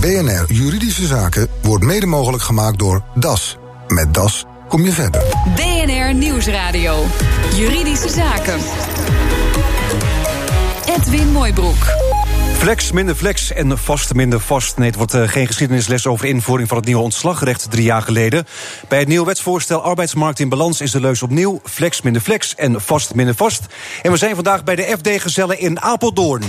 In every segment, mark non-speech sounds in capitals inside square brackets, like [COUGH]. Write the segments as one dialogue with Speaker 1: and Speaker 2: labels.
Speaker 1: BNR Juridische Zaken wordt mede mogelijk gemaakt door DAS. Met DAS kom je verder.
Speaker 2: BNR Nieuwsradio. Juridische Zaken. Edwin Mooibroek.
Speaker 3: Flex, minder flex en vast, minder vast. Nee, het wordt uh, geen geschiedenisles over invoering van het nieuwe ontslagrecht drie jaar geleden. Bij het nieuwe wetsvoorstel Arbeidsmarkt in Balans is de leus opnieuw flex, minder flex en vast, minder vast. En we zijn vandaag bij de FD-gezellen in Apeldoorn.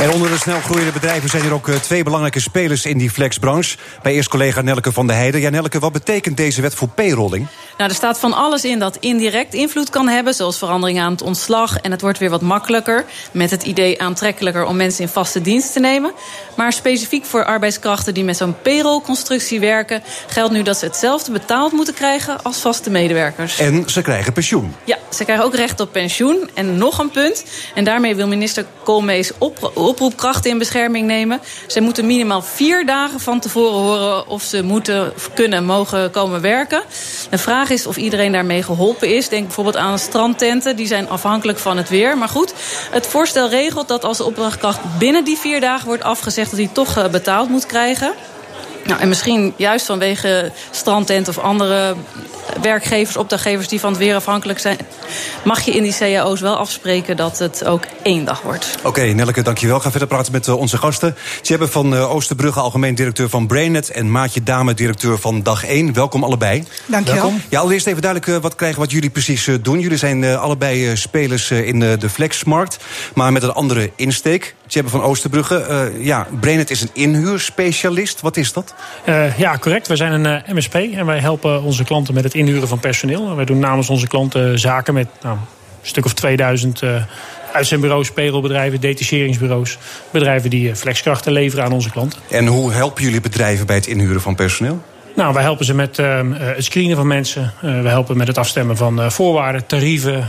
Speaker 3: En onder de snel groeiende bedrijven zijn er ook uh, twee belangrijke spelers in die flexbranche. Bij eerst collega Nelke van der Heijden. Ja, Nelke, wat betekent deze wet voor payrolling?
Speaker 4: Nou, er staat van alles in dat indirect invloed kan hebben, zoals verandering aan het ontslag. En het wordt weer wat makkelijker, met het idee aantrekkelijker om mensen in vaste dienst te nemen. Maar specifiek voor arbeidskrachten die met zo'n payrollconstructie werken, geldt nu dat ze hetzelfde betaald moeten krijgen als vaste medewerkers.
Speaker 3: En ze krijgen pensioen.
Speaker 4: Ja, ze krijgen ook recht op pensioen. En nog een punt, en daarmee wil minister Koolmees op, oproepkrachten in bescherming nemen. Ze moeten minimaal vier dagen van tevoren horen of ze moeten, kunnen, mogen komen werken. De vraag is of iedereen daarmee geholpen is. Denk bijvoorbeeld aan strandtenten, die zijn afhankelijk van het weer. Maar goed, het voorstel regelt dat als de opdrachtkracht binnen die vier dagen wordt afgezegd... dat hij toch eh, betaald moet krijgen. Nou, en misschien juist vanwege strandtent of andere werkgevers, opdrachtgevers die van het weer afhankelijk zijn, mag je in die cao's wel afspreken dat het ook één dag wordt.
Speaker 3: Oké, okay, Nelleke, dankjewel. Ga verder praten met uh, onze gasten. Tjebbe van uh, Oosterbrugge, algemeen directeur van Brainet, en Maatje Dame, directeur van Dag 1. Welkom allebei.
Speaker 5: Dankjewel.
Speaker 3: Ja, allereerst even duidelijk uh, wat krijgen wat jullie precies doen. Jullie zijn allebei spelers in de flexmarkt, maar met een andere insteek. Tjebbe van Oosterbrugge, ja, Brainet is een inhuurspecialist. Wat is dat?
Speaker 6: ja, correct. Wij zijn een MSP en wij helpen onze klanten met het inhuren van personeel. Wij doen namens onze klanten zaken met nou, een stuk of 2000 uh, uitzendbureaus, payrollbedrijven, detacheringsbureaus. Bedrijven die flexkrachten leveren aan onze klanten.
Speaker 3: En hoe helpen jullie bedrijven bij het inhuren van personeel?
Speaker 6: Nou, wij helpen ze met uh, het screenen van mensen. Uh, we helpen met het afstemmen van uh, voorwaarden, tarieven.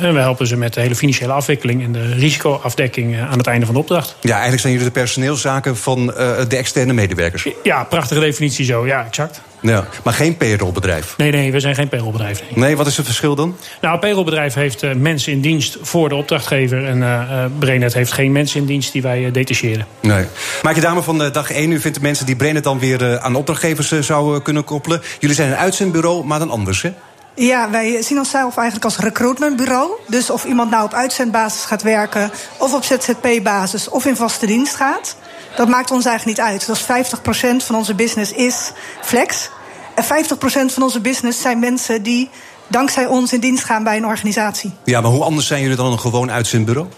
Speaker 6: en we helpen ze met de hele financiële afwikkeling en de risicoafdekking aan het einde van de opdracht.
Speaker 3: Ja, eigenlijk zijn jullie de personeelzaken van de externe medewerkers.
Speaker 6: Ja, prachtige definitie zo. Ja, exact.
Speaker 3: Ja, maar geen payrollbedrijf?
Speaker 6: Nee, nee, we zijn geen payrollbedrijf. Nee.
Speaker 3: nee, wat is het verschil dan?
Speaker 6: Nou, een payrollbedrijf heeft uh, mensen in dienst voor de opdrachtgever. En uh, Brainet heeft geen mensen in dienst die wij uh, detacheren.
Speaker 3: Nee. Maak je dame van dag 1, u vindt de mensen die Brainet dan weer aan opdrachtgevers zouden kunnen koppelen. Jullie zijn een uitzendbureau, maar dan anders, hè?
Speaker 5: Ja, wij zien onszelf eigenlijk als recruitmentbureau. Dus of iemand nou op uitzendbasis gaat werken, of op ZZP-basis, of in vaste dienst gaat. Dat maakt ons eigenlijk niet uit. Dat is 50% van onze business is flex. En 50% van onze business zijn mensen die dankzij ons in dienst gaan bij een organisatie.
Speaker 3: Ja, maar hoe anders zijn jullie dan een gewoon uitzendbureau?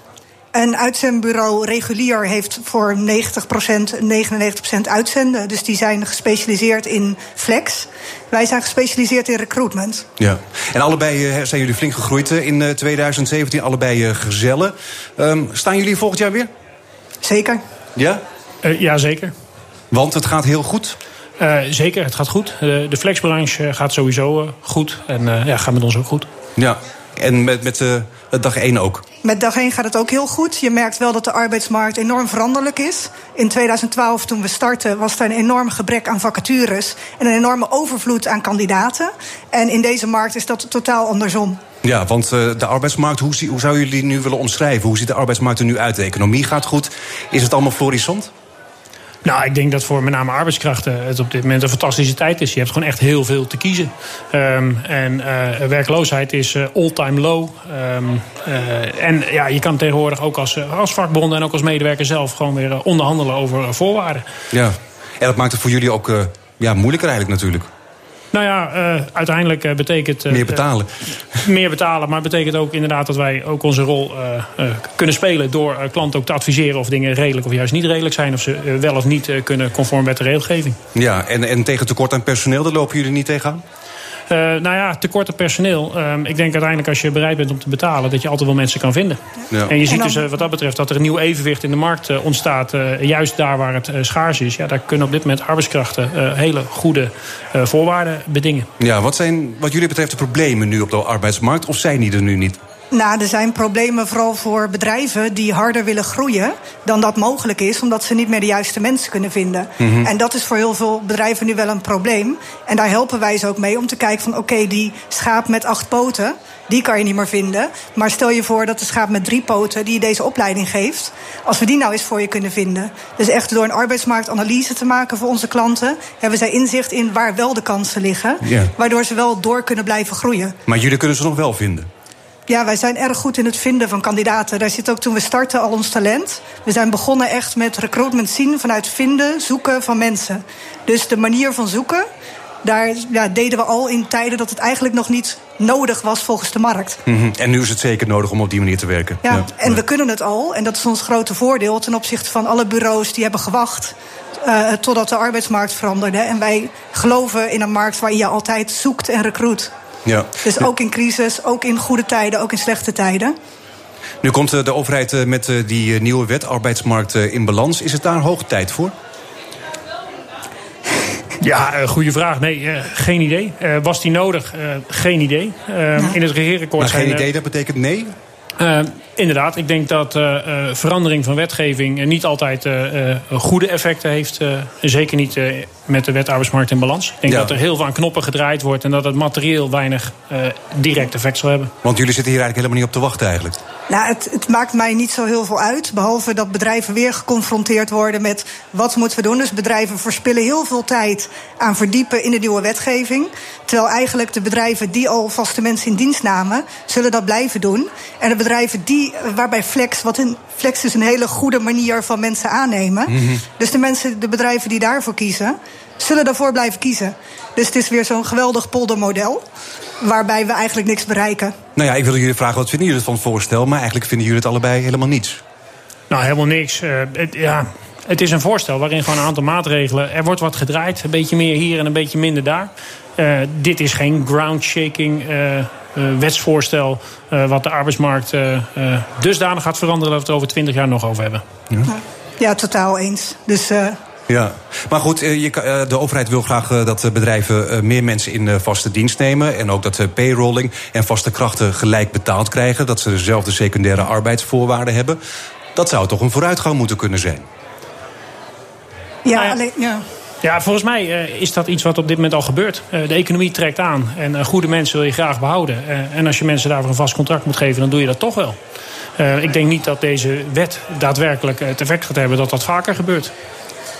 Speaker 5: Een uitzendbureau regulier heeft voor 90%, 99% uitzenden. Dus die zijn gespecialiseerd in flex. Wij zijn gespecialiseerd in recruitment.
Speaker 3: Ja, en allebei eh, zijn jullie flink gegroeid eh, in 2017. Allebei eh, gezellen. Um, staan jullie volgend jaar weer?
Speaker 5: Zeker.
Speaker 3: Ja?
Speaker 6: Uh, ja, zeker.
Speaker 3: Want het gaat heel goed?
Speaker 6: Uh, zeker, het gaat goed. De, de flexbranche gaat sowieso uh, goed. En uh, ja, gaat met ons ook goed.
Speaker 3: Ja, en met, met dag 1 ook?
Speaker 5: Met dag 1 gaat het ook heel goed. Je merkt wel dat de arbeidsmarkt enorm veranderlijk is. In 2012, toen we startten, was er een enorm gebrek aan vacatures... en een enorme overvloed aan kandidaten. En in deze markt is dat totaal andersom.
Speaker 3: Ja, want de arbeidsmarkt, hoe, hoe zou jullie nu willen omschrijven? Hoe ziet de arbeidsmarkt er nu uit? De economie gaat goed. Is het allemaal florissant?
Speaker 6: Nou, ik denk dat voor met name arbeidskrachten het op dit moment een fantastische tijd is. Je hebt gewoon echt heel veel te kiezen. Um, en uh, werkloosheid is uh, all-time low. Um, uh, en ja, je kan tegenwoordig ook als, als vakbond en ook als medewerker zelf gewoon weer onderhandelen over voorwaarden.
Speaker 3: Ja, en dat maakt het voor jullie ook ja, moeilijker eigenlijk natuurlijk.
Speaker 6: Nou ja, uh, uiteindelijk uh, betekent...
Speaker 3: Uh, meer betalen.
Speaker 6: meer betalen, maar betekent ook inderdaad dat wij ook onze rol kunnen spelen... door klanten ook te adviseren of dingen redelijk of juist niet redelijk zijn... of ze wel of niet kunnen conform met de regelgeving.
Speaker 3: Ja, en, en tegen tekort aan personeel, daar lopen jullie niet tegenaan?
Speaker 6: Uh, nou ja, tekort aan personeel. Uh, ik denk uiteindelijk als je bereid bent om te betalen... dat je altijd wel mensen kan vinden. Ja. En je ziet dus uh, wat dat betreft dat er een nieuw evenwicht in de markt ontstaat. juist daar waar het schaars is. Ja, daar kunnen op dit moment arbeidskrachten hele goede voorwaarden bedingen.
Speaker 3: Ja, wat zijn wat jullie betreft de problemen nu op de arbeidsmarkt? Of zijn die er nu niet?
Speaker 5: Nou, er zijn problemen vooral voor bedrijven die harder willen groeien dan dat mogelijk is, omdat ze niet meer de juiste mensen kunnen vinden.
Speaker 7: Mhm.
Speaker 5: En dat is voor heel veel bedrijven nu wel een probleem. En daar helpen wij ze ook mee om te kijken van oké, die schaap met acht poten, die kan je niet meer vinden. Maar stel je voor dat de schaap met drie poten die je deze opleiding geeft, als we die nou eens voor je kunnen vinden. Dus echt door een arbeidsmarktanalyse te maken voor onze klanten, hebben zij inzicht in waar wel de kansen liggen, waardoor ze wel door kunnen blijven groeien.
Speaker 3: Maar jullie kunnen ze nog wel vinden.
Speaker 5: Ja, wij zijn erg goed in het vinden van kandidaten. Daar zit ook toen we starten al ons talent. We zijn begonnen echt met recruitment zien vanuit vinden, zoeken van mensen. Dus de manier van zoeken, daar ja, deden we al in tijden dat het eigenlijk nog niet nodig was volgens de markt.
Speaker 3: Mhm. En nu is het zeker nodig om op die manier te werken.
Speaker 5: Ja, en we kunnen het al. En dat is ons grote voordeel ten opzichte van alle bureaus die hebben gewacht. eh, totdat de arbeidsmarkt veranderde. En wij geloven in een markt waarin je altijd zoekt en recruit.
Speaker 3: Ja.
Speaker 5: Dus ook in crisis, ook in goede tijden, ook in slechte tijden.
Speaker 3: Nu komt eh, de overheid eh, met eh, die nieuwe wet, arbeidsmarkt in balans. Is het daar hoog tijd voor?
Speaker 6: Ja, goede vraag. Nee, geen idee. Eh, was die nodig? Eh, geen idee. In het regeerakkoord
Speaker 3: Maar
Speaker 6: zijn
Speaker 3: geen idee, dat betekent nee?
Speaker 6: Inderdaad, ik denk dat eh, eh, verandering van wetgeving eh, niet altijd eh, eh, goede effecten heeft. eh, zeker niet eh, met de wet arbeidsmarkt in balans. Ik denk
Speaker 3: Ja.
Speaker 6: dat er heel veel aan knoppen gedraaid wordt en dat het materieel weinig eh, direct effect zal hebben.
Speaker 3: Want jullie zitten hier eigenlijk helemaal niet op te wachten eigenlijk.
Speaker 5: Nou, het, het maakt mij niet zo heel veel uit. Behalve dat bedrijven weer geconfronteerd worden met wat moeten we doen. Dus bedrijven verspillen heel veel tijd aan verdiepen in de nieuwe wetgeving. Terwijl eigenlijk de bedrijven die al vaste mensen in dienst namen, zullen dat blijven doen. En de bedrijven die, waarbij Flex, wat een, Flex is een hele goede manier van mensen aannemen.
Speaker 7: Mhm.
Speaker 5: Dus de mensen, de bedrijven die daarvoor kiezen, zullen daarvoor blijven kiezen. Dus het is weer zo'n geweldig poldermodel. Waarbij we eigenlijk niks bereiken.
Speaker 3: Nou ja, ik wil jullie vragen, wat vinden jullie van het voorstel? Maar eigenlijk vinden jullie het allebei helemaal niets.
Speaker 6: Nou, helemaal niks. Eh, het, ja, het is een voorstel waarin gewoon een aantal maatregelen. Er wordt wat gedraaid, een beetje meer hier en een beetje minder daar. Eh, dit is geen groundshaking eh, wetsvoorstel. eh, wat de arbeidsmarkt eh, eh, dusdanig gaat veranderen dat we het er over twintig jaar nog over hebben.
Speaker 5: Ja, totaal eens. Dus eh,
Speaker 3: Ja, maar goed, eh, eh, de overheid wil graag eh, dat eh, bedrijven eh, meer mensen in eh, vaste dienst nemen. En ook dat eh, payrolling en vaste krachten gelijk betaald krijgen. Dat ze dezelfde secundaire arbeidsvoorwaarden hebben. Dat zou toch een vooruitgang moeten kunnen zijn?
Speaker 5: ja,
Speaker 6: Nou ja.
Speaker 5: alleen. Ja.
Speaker 6: Ja, volgens mij eh, is dat iets wat op dit moment al gebeurt. Eh, de economie trekt aan en eh, goede mensen wil je graag behouden. Eh, en als je mensen daarvoor een vast contract moet geven, dan doe je dat toch wel. Ik denk niet dat deze wet daadwerkelijk het effect gaat hebben dat dat vaker gebeurt.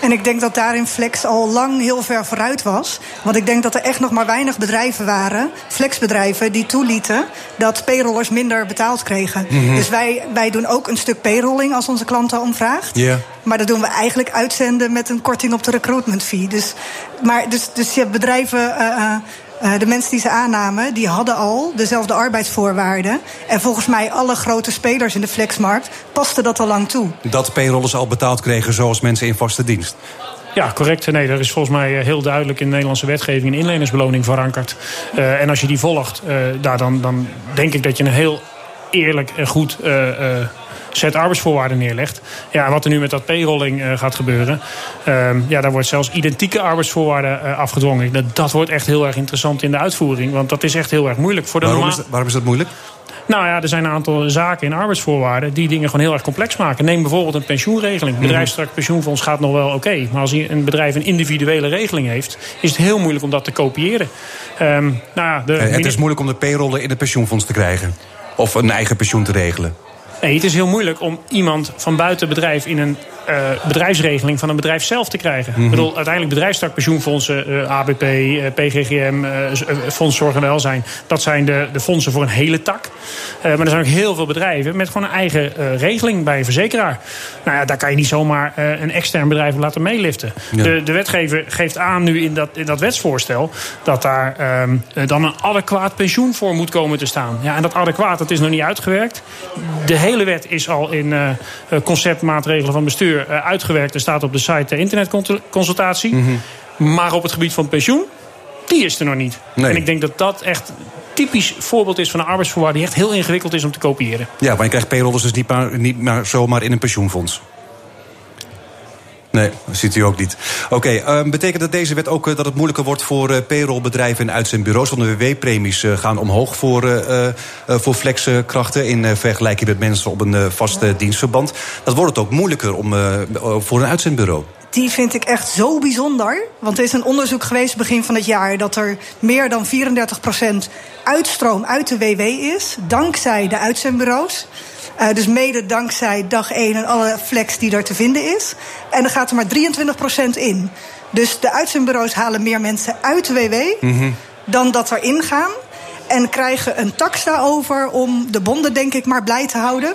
Speaker 5: En ik denk dat daarin Flex al lang heel ver vooruit was. Want ik denk dat er echt nog maar weinig bedrijven waren, flexbedrijven, die toelieten dat payrollers minder betaald kregen.
Speaker 3: Mhm.
Speaker 5: Dus wij, wij doen ook een stuk payrolling als onze klanten omvraagt.
Speaker 3: Ja.
Speaker 5: Maar dat doen we eigenlijk uitzenden met een korting op de recruitment fee. Dus, maar dus, dus je hebt bedrijven. eh, eh, de mensen die ze aannamen, die hadden al dezelfde arbeidsvoorwaarden. En volgens mij alle grote spelers in de flexmarkt paste dat al lang toe.
Speaker 3: Dat payrollers al betaald kregen zoals mensen in vaste dienst.
Speaker 6: Ja, correct. Nee, er is volgens mij eh, heel duidelijk in de Nederlandse wetgeving een inlenersbeloning verankerd. Eh, en als je die volgt, eh, daar dan, dan denk ik dat je een heel eerlijk en goed eh, eh, set arbeidsvoorwaarden neerlegt. Ja, en wat er nu met dat payrolling eh, gaat gebeuren, ehm, ja, daar wordt zelfs identieke arbeidsvoorwaarden eh, afgedwongen. Dat, dat wordt echt heel erg interessant in de uitvoering, want dat is echt heel erg moeilijk voor de
Speaker 3: Waarom is, dat, waarom is dat moeilijk?
Speaker 6: nou ja, er zijn een aantal zaken in arbeidsvoorwaarden die dingen gewoon heel erg complex maken. Neem bijvoorbeeld een pensioenregeling. Een bedrijfsstrak pensioenfonds gaat nog wel oké. maar als een bedrijf een individuele regeling heeft, is het heel moeilijk om dat te kopiëren. Ehm, nou ja, de
Speaker 3: Eh, het is moeilijk om de payrollen in het pensioenfonds te krijgen. Of een eigen pensioen te regelen.
Speaker 6: Nee, het is heel moeilijk om iemand van buiten bedrijf in een eh, bedrijfsregeling van een bedrijf zelf te krijgen.
Speaker 3: Mhm.
Speaker 6: Ik bedoel, uiteindelijk bedrijfstak pensioenfondsen, eh, ABP, eh, PGGM, z- eh, Fonds Zorg en Welzijn, dat zijn de, de fondsen voor een hele tak. Maar er zijn ook heel veel bedrijven met gewoon een eigen regeling bij een verzekeraar. Nou ja, daar kan je niet zomaar een extern bedrijf laten meeliften.
Speaker 3: Ja.
Speaker 6: De, de wetgever geeft aan nu in dat, in dat wetsvoorstel dat daar ehm, eh, dan een adequaat pensioen voor moet komen te staan. Ja, en dat adequaat, dat is nog niet uitgewerkt. De hele wet is al in conceptmaatregelen van bestuur eh, uitgewerkt. Er staat op de site de internetconsultatie. Maar op het gebied van pensioen, die is er nog niet.
Speaker 3: Nee.
Speaker 6: En ik denk dat dat echt typisch voorbeeld is van een arbeidsvoorwaarde die echt heel ingewikkeld is om te kopiëren.
Speaker 3: Ja, maar je krijgt payrollers dus niet maar, niet maar zomaar in een pensioenfonds. Nee, dat ziet u ook niet. Oké, ehm, betekent dat deze wet ook dat het moeilijker wordt voor uh, payrollbedrijven en uitzendbureaus? Want de WW-premies gaan omhoog voor, voor flexkrachten in vergelijking met mensen op een vast dienstverband. Dat wordt het ook moeilijker om, voor een uitzendbureau
Speaker 5: die vind ik echt zo bijzonder. Want er is een onderzoek geweest begin van het jaar dat er meer dan 34% uitstroom uit de WW is, dankzij de uitzendbureaus. Uh, dus mede dankzij dag 1 en alle flex die er te vinden is. En er gaat er maar 23% in. Dus de uitzendbureaus halen meer mensen uit de WW mm dan dat erin gaan. En krijgen een tax daarover om de bonden, denk ik, maar blij te houden.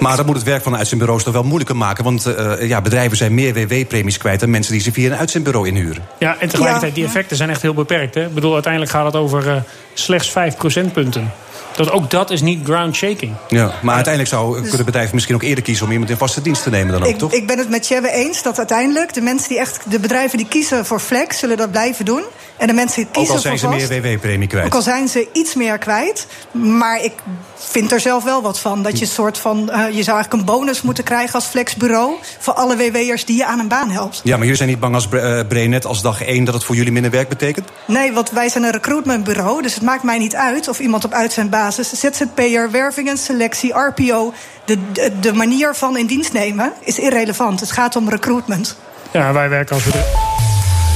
Speaker 3: Maar dat moet het werk van de uitzendbureaus toch wel moeilijker maken. Want uh, ja, bedrijven zijn meer WW-premies kwijt dan mensen die ze via een uitzendbureau inhuren.
Speaker 6: Ja, en tegelijkertijd, die effecten zijn echt heel beperkt. Hè? Ik bedoel, uiteindelijk gaat het over uh, slechts 5 procentpunten. Dat ook dat is niet ground shaking.
Speaker 3: Ja, maar uiteindelijk zou, dus, kunnen bedrijven misschien ook eerder kiezen om iemand in vaste dienst te nemen dan ook,
Speaker 5: ik,
Speaker 3: toch?
Speaker 5: Ik ben het met Chebbe eens dat uiteindelijk de mensen die echt, de bedrijven die kiezen voor flex, zullen dat blijven doen. En de mensen die kiezen
Speaker 3: ook al zijn
Speaker 5: ze
Speaker 3: meer WW-premie kwijt.
Speaker 5: Ook al zijn ze iets meer kwijt. Maar ik vind er zelf wel wat van. Dat je een soort van. Uh, je zou eigenlijk een bonus moeten krijgen als flexbureau. voor alle WW'ers die je aan een baan helpt.
Speaker 3: Ja, maar jullie zijn niet bang als uh, Brenet als dag één dat het voor jullie minder werk betekent?
Speaker 5: Nee, want wij zijn een recruitmentbureau. Dus het maakt mij niet uit of iemand op uitzendbasis. ZZP'er, werving en selectie, RPO. De, de, de manier van in dienst nemen is irrelevant. Het gaat om recruitment.
Speaker 6: Ja, wij werken als we.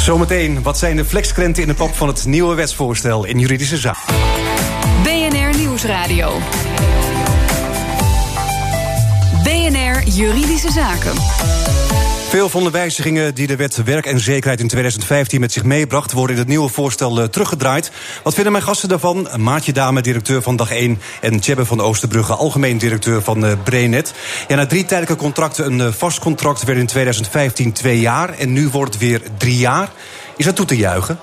Speaker 3: Zometeen, wat zijn de flexkrenten in de pop van het nieuwe wetsvoorstel in juridische zaak?
Speaker 2: BNR Nieuwsradio. BNR Juridische Zaken.
Speaker 3: Veel van de wijzigingen die de wet Werk en Zekerheid in 2015 met zich meebracht, worden in het nieuwe voorstel uh, teruggedraaid. Wat vinden mijn gasten daarvan? Maatje Dame, directeur van Dag 1, en Tjebbe van Oosterbrugge, algemeen directeur van uh, Brenet. Ja, na drie tijdelijke contracten, een uh, vast contract werd in 2015 twee jaar en nu wordt het weer drie jaar. Is dat toe te juichen?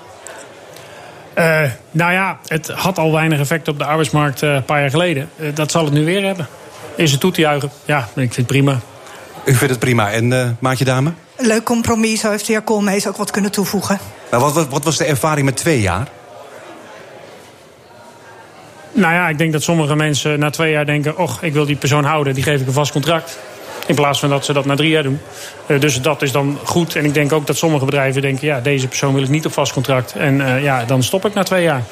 Speaker 6: Uh, nou ja, het had al weinig effect op de arbeidsmarkt een paar jaar geleden. Dat zal het nu weer hebben. Is het toe te juichen? Ja, ik vind het prima.
Speaker 3: U vindt het prima. En Maatje Dame?
Speaker 5: Leuk compromis, zo heeft de heer Koolmees ook wat kunnen toevoegen.
Speaker 3: Maar wat, wat, wat was de ervaring met twee jaar?
Speaker 6: Nou ja, ik denk dat sommige mensen na twee jaar denken... och, ik wil die persoon houden, die geef ik een vast contract. In plaats van dat ze dat na drie jaar doen. Uh, dus dat is dan goed. En ik denk ook dat sommige bedrijven denken... ja, deze persoon wil ik niet op vast contract. En uh, ja, dan stop ik na twee jaar.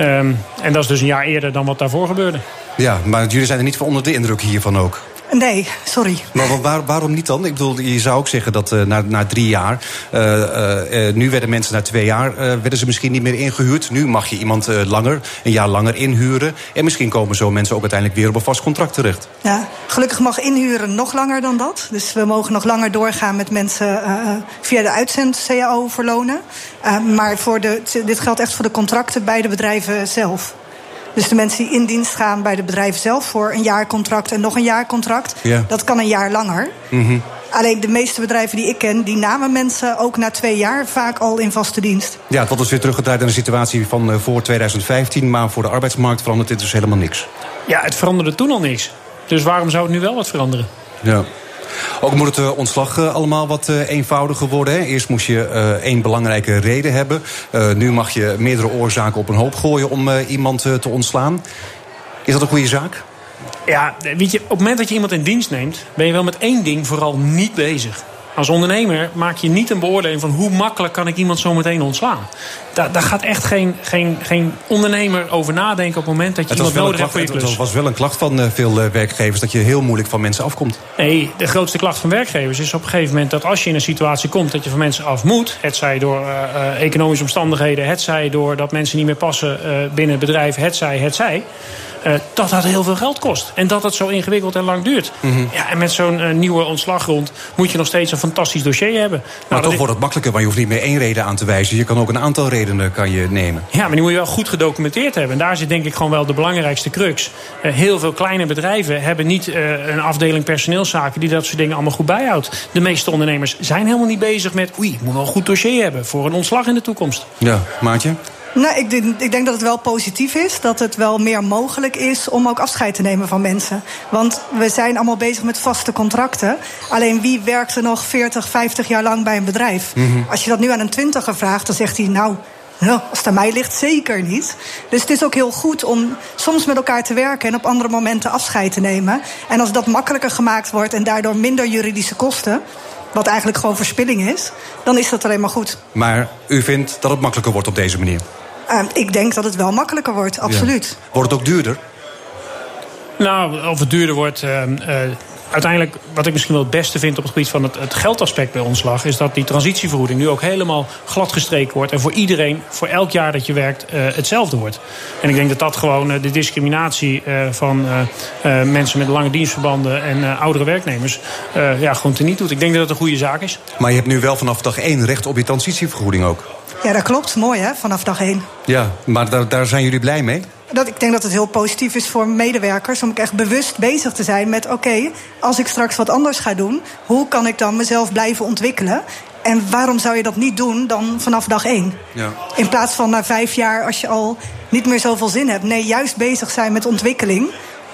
Speaker 6: Um, en dat is dus een jaar eerder dan wat daarvoor gebeurde.
Speaker 3: Ja, maar jullie zijn er niet voor onder de indruk hiervan ook?
Speaker 5: Nee, sorry.
Speaker 3: Maar waar, waarom niet dan? Ik bedoel, je zou ook zeggen dat uh, na, na drie jaar... Uh, uh, nu werden mensen na twee jaar werden ze misschien niet meer ingehuurd. Nu mag je iemand langer, een jaar langer inhuren. En misschien komen zo mensen ook uiteindelijk weer op een vast contract terecht.
Speaker 5: Ja, gelukkig mag inhuren nog langer dan dat. Dus we mogen nog langer doorgaan met mensen via de uitzend-CAO verlonen. maar voor de, dit geldt echt voor de contracten bij de bedrijven zelf. Dus de mensen die in dienst gaan bij de bedrijven zelf voor een jaarcontract en nog een jaarcontract,
Speaker 3: ja.
Speaker 5: dat kan een jaar langer.
Speaker 3: Mm -hmm.
Speaker 5: Alleen de meeste bedrijven die ik ken, die namen mensen ook na twee jaar vaak al in vaste dienst.
Speaker 3: Ja, tot is weer teruggedraaid naar de situatie van uh, voor 2015. Maar voor de arbeidsmarkt verandert dit dus helemaal niks.
Speaker 6: Ja, het veranderde toen al niks. Dus waarom zou het nu wel wat veranderen?
Speaker 3: Ja. Ook moet het uh, ontslag uh, allemaal wat uh, eenvoudiger worden. Hè. Eerst moest je één belangrijke reden hebben. nu mag je meerdere oorzaken op een hoop gooien om iemand te ontslaan. Is dat een goede zaak?
Speaker 6: Ja, weet je, op het moment dat je iemand in dienst neemt, ben je wel met één ding vooral niet bezig. Als ondernemer maak je niet een beoordeling van hoe makkelijk kan ik iemand zo meteen ontslaan. Daar, daar gaat echt geen, geen, geen ondernemer over nadenken op het moment dat je
Speaker 3: het
Speaker 6: iemand nodig
Speaker 3: hebt
Speaker 6: voor je klus.
Speaker 3: Het was wel een klacht van uh, veel uh, werkgevers dat je heel moeilijk van mensen afkomt.
Speaker 6: Nee, de grootste klacht van werkgevers is op een gegeven moment dat als je in een situatie komt dat je van mensen af moet, het zij door uh, economische omstandigheden, het zij door dat mensen niet meer passen binnen het bedrijf, het zij, het zij. Uh, dat dat heel veel geld kost. En dat het zo ingewikkeld en lang duurt.
Speaker 3: Mm -hmm.
Speaker 6: ja, en met zo'n uh, nieuwe ontslaggrond moet je nog steeds een fantastisch dossier hebben.
Speaker 3: Maar nou, toch wordt het makkelijker, want je hoeft niet meer één reden aan te wijzen. Je kan ook een aantal redenen kan je nemen.
Speaker 6: Ja, maar die moet je wel goed gedocumenteerd hebben. En daar zit denk ik gewoon wel de belangrijkste crux. Uh, heel veel kleine bedrijven hebben niet een afdeling personeelszaken die dat soort dingen allemaal goed bijhoudt. De meeste ondernemers zijn helemaal niet bezig met oei, ik moet wel een goed dossier hebben voor een ontslag in de toekomst.
Speaker 3: Ja, Maatje?
Speaker 5: Nou, ik denk, ik denk dat het wel positief is. Dat het wel meer mogelijk is om ook afscheid te nemen van mensen. Want we zijn allemaal bezig met vaste contracten. Alleen wie werkt er nog 40, 50 jaar lang bij een bedrijf?
Speaker 3: Mm -hmm.
Speaker 5: Als je dat nu aan een twintiger vraagt, dan zegt hij... nou, nou, als het aan mij ligt, zeker niet. Dus het is ook heel goed om soms met elkaar te werken... en op andere momenten afscheid te nemen. En als dat makkelijker gemaakt wordt en daardoor minder juridische kosten... wat eigenlijk gewoon verspilling is, dan is dat alleen maar goed.
Speaker 3: Maar u vindt dat het makkelijker wordt op deze manier?
Speaker 5: Uh, ik denk dat het wel makkelijker wordt, absoluut.
Speaker 3: Wordt het ook duurder?
Speaker 6: Nou, of het duurder wordt. Uh, uiteindelijk, wat ik misschien wel het beste vind op het gebied van het, geldaspect bij ontslag, is dat die transitievergoeding nu ook helemaal gladgestreken wordt. En voor iedereen, voor elk jaar dat je werkt, uh, hetzelfde wordt. En ik denk dat dat gewoon uh, de discriminatie uh, van mensen met lange dienstverbanden en oudere werknemers ja, gewoon teniet doet. Ik denk dat het een goede zaak is.
Speaker 3: Maar je hebt nu wel vanaf dag één recht op je transitievergoeding ook.
Speaker 5: Ja, dat klopt. Mooi hè, vanaf dag één.
Speaker 3: Ja, maar daar, daar zijn jullie blij mee?
Speaker 5: Dat, ik denk dat het heel positief is voor medewerkers om echt bewust bezig te zijn met: oké, als ik straks wat anders ga doen, hoe kan ik dan mezelf blijven ontwikkelen? En waarom zou je dat niet doen dan vanaf dag één? Ja. In plaats van na vijf jaar als je al niet meer zoveel zin hebt. Nee, juist bezig zijn met ontwikkeling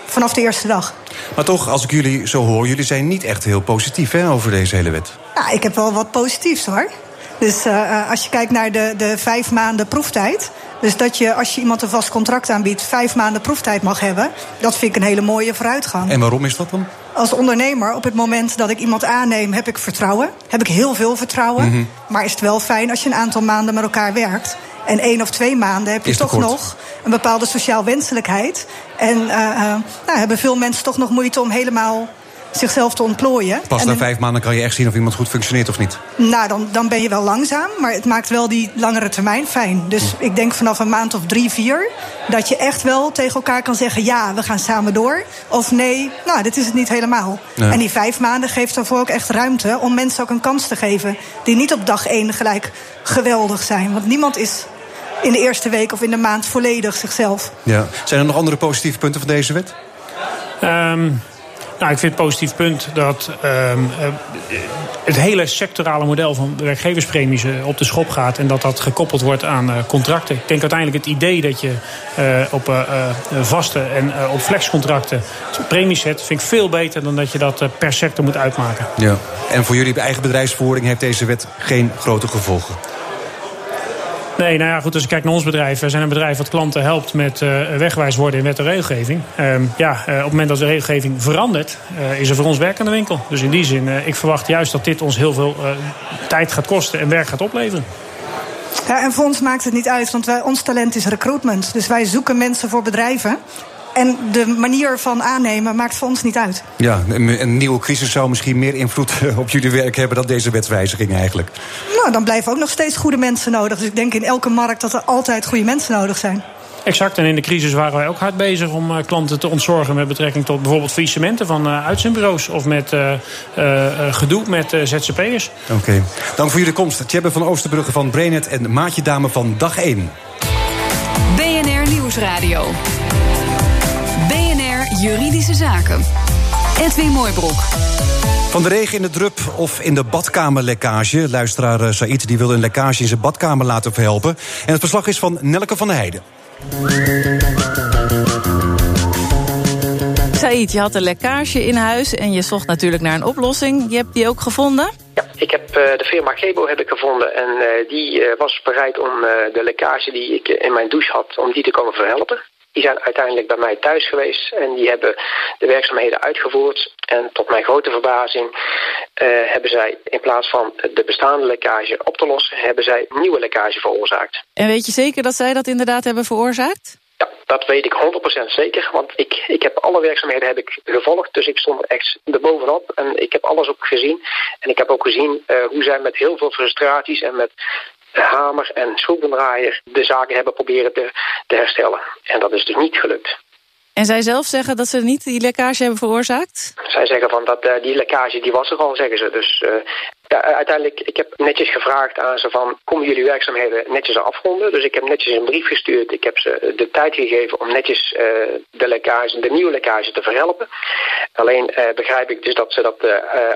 Speaker 5: vanaf de eerste dag.
Speaker 3: Maar toch, als ik jullie zo hoor, jullie zijn niet echt heel positief hè, over deze hele wet.
Speaker 5: Ja, ik heb wel wat positiefs hoor. Dus uh, als je kijkt naar de, de vijf maanden proeftijd. Dus dat je, als je iemand een vast contract aanbiedt, vijf maanden proeftijd mag hebben. Dat vind ik een hele mooie vooruitgang.
Speaker 3: En waarom is dat dan?
Speaker 5: Als ondernemer, op het moment dat ik iemand aanneem, heb ik vertrouwen. Heb ik heel veel vertrouwen. Mm -hmm. Maar is het wel fijn als je een aantal maanden met elkaar werkt. En één of twee maanden heb je toch kort. nog een bepaalde sociaal wenselijkheid. En uh, uh, nou, hebben veel mensen toch nog moeite om helemaal zichzelf te ontplooien.
Speaker 3: Pas na vijf maanden kan je echt zien of iemand goed functioneert of niet.
Speaker 5: Nou, dan, dan ben je wel langzaam, maar het maakt wel die langere termijn fijn. Dus hm. ik denk vanaf een maand of drie, vier... dat je echt wel tegen elkaar kan zeggen... ja, we gaan samen door. Of nee, nou, dit is het niet helemaal. Nee. En die vijf maanden geeft daarvoor ook echt ruimte... om mensen ook een kans te geven... die niet op dag één gelijk geweldig zijn. Want niemand is in de eerste week of in de maand volledig zichzelf.
Speaker 3: Ja. Zijn er nog andere positieve punten van deze wet?
Speaker 6: Um, nou, ik vind het positief punt dat um, het hele sectorale model van werkgeverspremies uh, op de schop gaat. En dat dat gekoppeld wordt aan uh, contracten. Ik denk uiteindelijk het idee dat je op vaste en op flexcontracten premies zet, vind ik veel beter dan dat je dat per sector moet uitmaken.
Speaker 3: Ja. En voor jullie eigen bedrijfsvoering heeft deze wet geen grote gevolgen?
Speaker 6: Nee, nou ja, goed, als ik kijk naar ons bedrijf. We zijn een bedrijf dat klanten helpt met uh, wegwijs worden in wet en regelgeving. Uh, ja, uh, op het moment dat de regelgeving verandert, uh, is er voor ons werk aan de winkel. Dus in die zin, ik verwacht juist dat dit ons heel veel tijd gaat kosten en werk gaat opleveren.
Speaker 5: Ja, en voor ons maakt het niet uit, want wij, ons talent is recruitment. Dus wij zoeken mensen voor bedrijven. En de manier van aannemen maakt voor ons niet uit.
Speaker 3: Ja, een nieuwe crisis zou misschien meer invloed [LAUGHS] op jullie werk hebben dan deze wetswijziging eigenlijk.
Speaker 5: Nou, dan blijven ook nog steeds goede mensen nodig. Dus ik denk in elke markt dat er altijd goede mensen nodig zijn.
Speaker 6: Exact, en in de crisis waren wij ook hard bezig om uh, klanten te ontzorgen met betrekking tot bijvoorbeeld faillissementen van uh, uitzendbureaus of met uh, gedoe met ZZP'ers.
Speaker 3: Oké, okay. dank voor jullie komst. Tjebbe van Oosterbrugge van Brainet en Maatje Dame van Dag 1.
Speaker 2: BNR Nieuwsradio. Juridische Zaken. Edwin Mooibroek.
Speaker 3: Van de regen in de drup of in de badkamerlekkage. Luisteraar uh, Said die wil een lekkage in zijn badkamer laten verhelpen. En het verslag is van Nelke van der Heijden.
Speaker 4: Said, je had een lekkage in huis en je zocht natuurlijk naar een oplossing. Je hebt die ook gevonden?
Speaker 7: Ja, ik heb uh, de firma Gebo heb ik gevonden en uh, die was bereid om de lekkage die ik in mijn douche had, om die te komen verhelpen. Die zijn uiteindelijk bij mij thuis geweest en die hebben de werkzaamheden uitgevoerd. En tot mijn grote verbazing uh, hebben zij in plaats van de bestaande lekkage op te lossen, hebben zij nieuwe lekkage veroorzaakt.
Speaker 4: En weet je zeker dat zij dat inderdaad hebben veroorzaakt?
Speaker 7: Ja, dat weet ik 100% zeker. Want ik, ik heb alle werkzaamheden heb ik gevolgd. Dus ik stond echt erbovenop. En ik heb alles ook gezien. En ik heb ook gezien uh, hoe zij met heel veel frustraties en met hamer en schroevendraaier de zaken hebben proberen te, te herstellen. En dat is dus niet gelukt.
Speaker 4: En zij zelf zeggen dat ze niet die lekkage hebben veroorzaakt?
Speaker 7: Zij zeggen van dat uh, die lekkage die was er al, zeggen ze. Dus uh, ja, uiteindelijk, ik heb netjes gevraagd aan ze van... komen jullie werkzaamheden netjes afronden? Dus ik heb netjes een brief gestuurd. Ik heb ze de tijd gegeven om netjes uh, de, lekkage, de nieuwe lekkage te verhelpen. Alleen uh, begrijp ik dus dat ze dat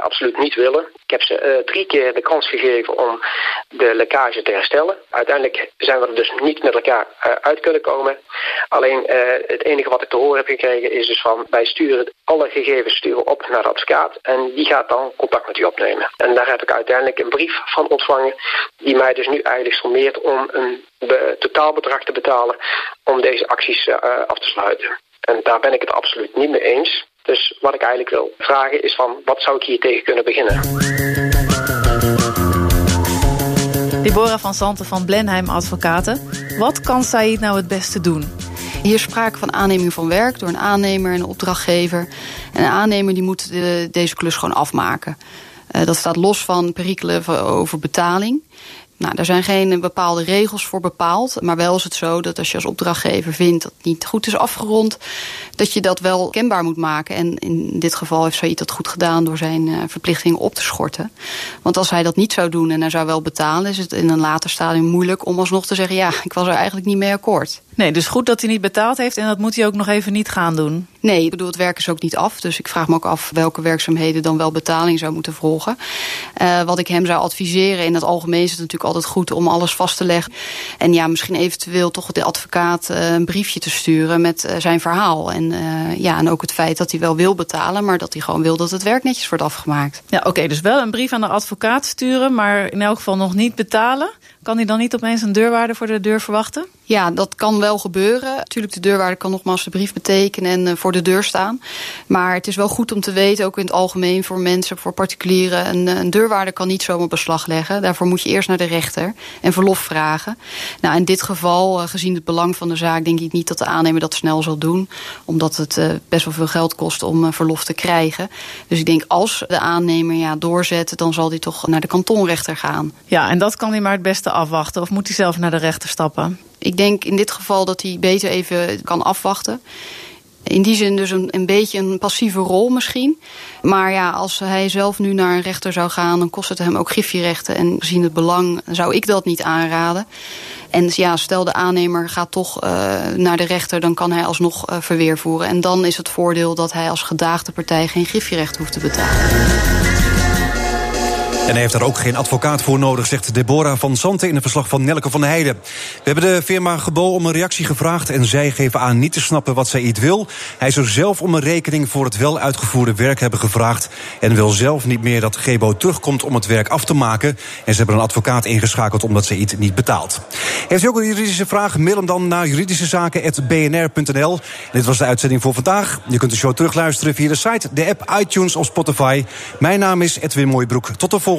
Speaker 7: absoluut niet willen. Ik heb ze drie keer de kans gegeven om de lekkage te herstellen. Uiteindelijk zijn we er dus niet met elkaar uit kunnen komen. Alleen het enige wat ik te horen heb gekregen is dus van... wij sturen alle gegevens sturen op naar de advocaat... en die gaat dan contact met u opnemen. En daar ik uiteindelijk een brief van ontvangen... die mij dus nu eigenlijk sommeert om een totaalbedrag te betalen... om deze acties uh, af te sluiten. En daar ben ik het absoluut niet mee eens. Dus wat ik eigenlijk wil vragen is van... wat zou ik hier tegen kunnen beginnen?
Speaker 4: Deborah van Santen van Blenheim Advocaten. Wat kan Said nou het beste doen?
Speaker 8: Hier sprake van aanneming van werk door een aannemer en een opdrachtgever. En een aannemer die moet de, deze klus gewoon afmaken. Uh, dat staat los van perikelen over betaling. Nou, daar zijn geen bepaalde regels voor bepaald. Maar wel is het zo dat als je als opdrachtgever vindt dat het niet goed is afgerond, dat je dat wel kenbaar moet maken. En in dit geval heeft Said dat goed gedaan door zijn uh, verplichtingen op te schorten. Want als hij dat niet zou doen en hij zou wel betalen, is het in een later stadium moeilijk om alsnog te zeggen: ja, ik was er eigenlijk niet mee akkoord.
Speaker 4: Nee, dus goed dat hij niet betaald heeft en dat moet hij ook nog even niet gaan doen.
Speaker 8: Nee, ik bedoel, het werk is ook niet af. Dus ik vraag me ook af welke werkzaamheden dan wel betaling zou moeten volgen. Uh, wat ik hem zou adviseren, in het algemeen is het natuurlijk altijd goed om alles vast te leggen. En ja, misschien eventueel toch de advocaat uh, een briefje te sturen met uh, zijn verhaal. En, ja, en ook het feit dat hij wel wil betalen, maar dat hij gewoon wil dat het werk netjes wordt afgemaakt.
Speaker 4: Ja, oké, okay, dus wel een brief aan de advocaat sturen, maar in elk geval nog niet betalen. Kan hij dan niet opeens een deurwaarde voor de deur verwachten?
Speaker 8: Ja, dat kan wel gebeuren. Natuurlijk, de deurwaarde kan nogmaals de brief betekenen en uh, voor de deur staan. Maar het is wel goed om te weten, ook in het algemeen voor mensen, voor particulieren. Een, een deurwaarde kan niet zomaar beslag leggen. Daarvoor moet je eerst naar de rechter en verlof vragen. Nou, in dit geval, uh, gezien het belang van de zaak, denk ik niet dat de aannemer dat snel zal doen. Omdat het best wel veel geld kost om verlof te krijgen. Dus ik denk als de aannemer ja, doorzet, dan zal hij toch naar de kantonrechter gaan.
Speaker 4: Ja, en dat kan hij maar het beste afwachten. Of moet hij zelf naar de rechter stappen?
Speaker 8: Ik denk in dit geval dat hij beter even kan afwachten. In die zin dus een, een beetje een passieve rol misschien. Maar ja, als hij zelf nu naar een rechter zou gaan... dan kost het hem ook griffierechten. En gezien het belang zou ik dat niet aanraden. En ja, stel de aannemer gaat toch uh, naar de rechter... dan kan hij alsnog uh, verweer voeren. En dan is het voordeel dat hij als gedaagde partij... geen griffierecht hoeft te betalen.
Speaker 3: En hij heeft daar ook geen advocaat voor nodig, zegt Deborah van Santen in een verslag van Nelke van Heijden. We hebben de firma Gebo om een reactie gevraagd en zij geven aan niet te snappen wat zij iets wil. Hij zou zelf om een rekening voor het wel uitgevoerde werk hebben gevraagd en wil zelf niet meer dat Gebo terugkomt om het werk af te maken. En ze hebben een advocaat ingeschakeld omdat zij iets niet betaalt. Heeft u ook een juridische vraag? Mail hem dan naar juridischezaken.bnr.nl. Dit was de uitzending voor vandaag. Je kunt de show terugluisteren via de site, de app, iTunes of Spotify. Mijn naam is Edwin Mooibroek. Tot de volgende